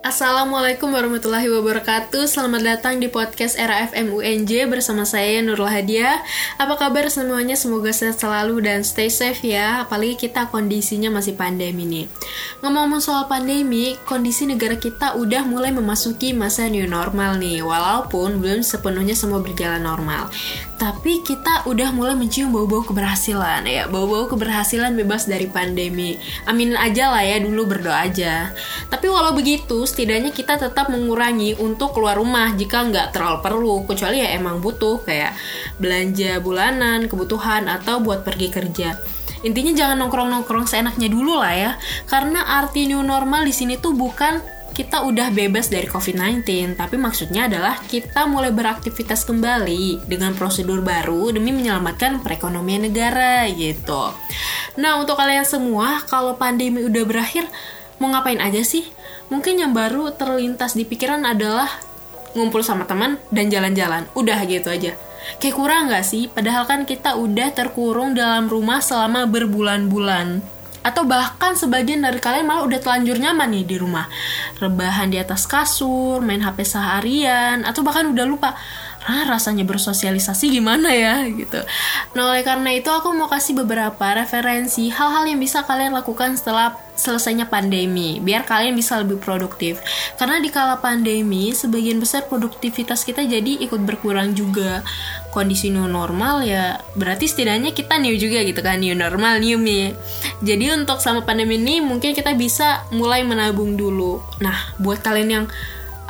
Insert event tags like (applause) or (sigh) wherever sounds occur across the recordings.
Assalamualaikum warahmatullahi wabarakatuh. Selamat datang di podcast Era FM UNJ bersama saya Nurul Hadia Apa kabar semuanya? Semoga sehat selalu dan stay safe ya. Apalagi kita kondisinya masih pandemi nih. Ngomong-ngomong soal pandemi, kondisi negara kita udah mulai memasuki masa new normal nih Walaupun belum sepenuhnya semua berjalan normal. Tapi kita udah mulai mencium bau-bau keberhasilan ya. Bau-bau keberhasilan bebas dari pandemi. Aminin aja lah ya, dulu berdoa aja. Tapi walau begitu, setidaknya kita tetap mengurangi untuk keluar rumah jika nggak terlalu perlu kecuali ya emang butuh kayak belanja bulanan kebutuhan atau buat pergi kerja intinya jangan nongkrong-nongkrong seenaknya dulu lah ya karena arti new normal di sini tuh bukan kita udah bebas dari COVID-19, tapi maksudnya adalah kita mulai beraktivitas kembali dengan prosedur baru demi menyelamatkan perekonomian negara gitu. Nah, untuk kalian semua, kalau pandemi udah berakhir, mau ngapain aja sih? Mungkin yang baru terlintas di pikiran adalah ngumpul sama teman dan jalan-jalan. Udah gitu aja. Kayak kurang gak sih? Padahal kan kita udah terkurung dalam rumah selama berbulan-bulan. Atau bahkan sebagian dari kalian malah udah telanjur nyaman nih di rumah. Rebahan di atas kasur, main HP seharian, atau bahkan udah lupa ah, rasanya bersosialisasi gimana ya? gitu. Nah oleh karena itu aku mau kasih beberapa referensi hal-hal yang bisa kalian lakukan setelah selesainya pandemi biar kalian bisa lebih produktif. Karena di kala pandemi sebagian besar produktivitas kita jadi ikut berkurang juga. Kondisi new normal ya berarti setidaknya kita new juga gitu kan new normal new me. Jadi untuk sama pandemi ini mungkin kita bisa mulai menabung dulu. Nah buat kalian yang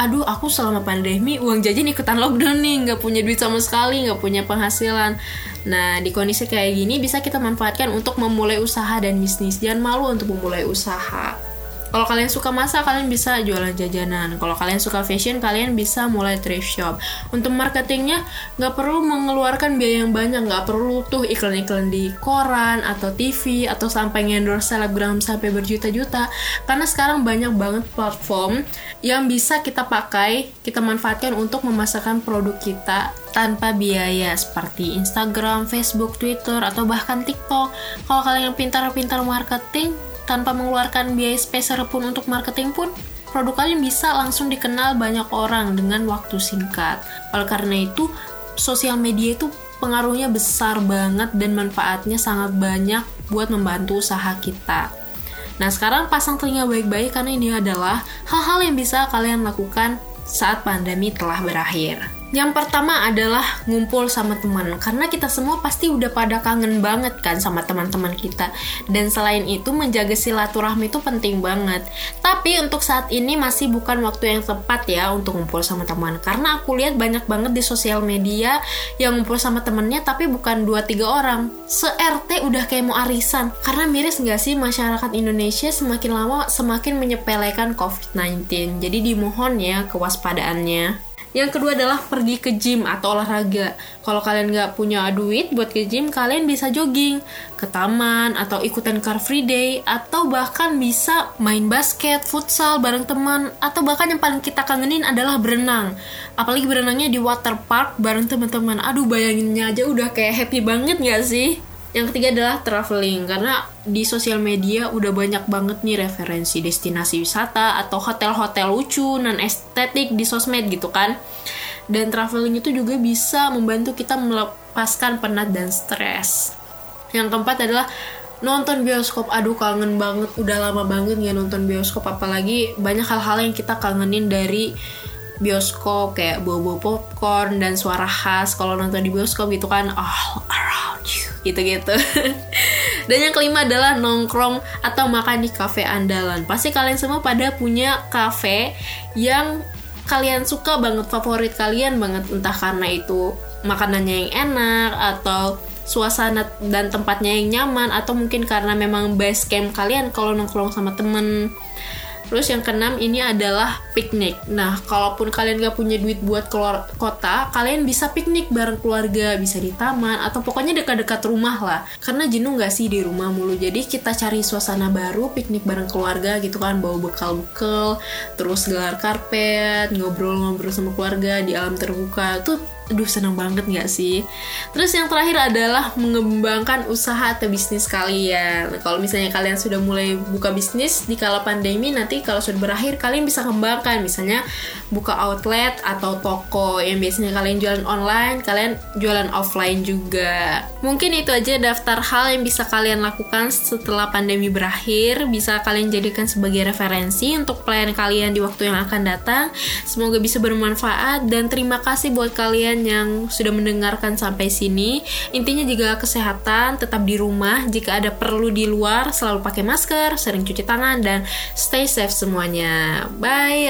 aduh aku selama pandemi uang jajan ikutan lockdown nih nggak punya duit sama sekali nggak punya penghasilan. Nah di kondisi kayak gini bisa kita manfaatkan untuk memulai usaha dan bisnis. Jangan malu untuk memulai usaha kalau kalian suka masak, kalian bisa jualan jajanan. Kalau kalian suka fashion, kalian bisa mulai thrift shop. Untuk marketingnya, nggak perlu mengeluarkan biaya yang banyak, nggak perlu tuh iklan-iklan di koran atau TV atau sampai ngendorse selebgram sampai berjuta-juta. Karena sekarang banyak banget platform yang bisa kita pakai, kita manfaatkan untuk memasarkan produk kita tanpa biaya seperti Instagram, Facebook, Twitter, atau bahkan TikTok. Kalau kalian yang pintar-pintar marketing, tanpa mengeluarkan biaya spesial pun untuk marketing pun, produk kalian bisa langsung dikenal banyak orang dengan waktu singkat. Oleh karena itu, sosial media itu pengaruhnya besar banget dan manfaatnya sangat banyak buat membantu usaha kita. Nah, sekarang pasang telinga baik-baik karena ini adalah hal-hal yang bisa kalian lakukan saat pandemi telah berakhir. Yang pertama adalah ngumpul sama teman karena kita semua pasti udah pada kangen banget kan sama teman-teman kita. Dan selain itu menjaga silaturahmi itu penting banget. Tapi untuk saat ini masih bukan waktu yang tepat ya untuk ngumpul sama teman karena aku lihat banyak banget di sosial media yang ngumpul sama temennya tapi bukan 2 3 orang. Se-RT udah kayak mau arisan. Karena miris nggak sih masyarakat Indonesia semakin lama semakin menyepelekan COVID-19. Jadi dimohon ya kewaspadaannya. Yang kedua adalah pergi ke gym atau olahraga. Kalau kalian nggak punya duit buat ke gym, kalian bisa jogging ke taman atau ikutan car free day atau bahkan bisa main basket, futsal bareng teman atau bahkan yang paling kita kangenin adalah berenang. Apalagi berenangnya di water park bareng teman-teman. Aduh bayanginnya aja udah kayak happy banget nggak sih? Yang ketiga adalah traveling karena di sosial media udah banyak banget nih referensi destinasi wisata atau hotel-hotel lucu non estetik di sosmed gitu kan. Dan traveling itu juga bisa membantu kita melepaskan penat dan stres. Yang keempat adalah nonton bioskop aduh kangen banget udah lama banget ya nonton bioskop apalagi banyak hal-hal yang kita kangenin dari bioskop kayak bobo popcorn dan suara khas kalau nonton di bioskop gitu kan you gitu-gitu. (laughs) Dan yang kelima adalah nongkrong atau makan di cafe andalan. Pasti kalian semua pada punya cafe yang kalian suka banget favorit kalian banget. Entah karena itu makanannya yang enak atau suasana dan tempatnya yang nyaman atau mungkin karena memang base camp kalian kalau nongkrong sama temen. Terus yang keenam ini adalah piknik. Nah, kalaupun kalian gak punya duit buat keluar kota, kalian bisa piknik bareng keluarga, bisa di taman, atau pokoknya dekat-dekat rumah lah. Karena jenuh gak sih di rumah mulu. Jadi kita cari suasana baru, piknik bareng keluarga gitu kan, bawa bekal-bekal, terus gelar karpet, ngobrol-ngobrol sama keluarga di alam terbuka. Itu aduh senang banget nggak sih terus yang terakhir adalah mengembangkan usaha atau bisnis kalian kalau misalnya kalian sudah mulai buka bisnis di kala pandemi nanti kalau sudah berakhir kalian bisa kembangkan misalnya buka outlet atau toko yang biasanya kalian jualan online kalian jualan offline juga. Mungkin itu aja daftar hal yang bisa kalian lakukan setelah pandemi berakhir. Bisa kalian jadikan sebagai referensi untuk pelayan kalian di waktu yang akan datang. Semoga bisa bermanfaat dan terima kasih buat kalian yang sudah mendengarkan sampai sini. Intinya juga kesehatan tetap di rumah. Jika ada perlu di luar selalu pakai masker sering cuci tangan dan stay safe semuanya. Bye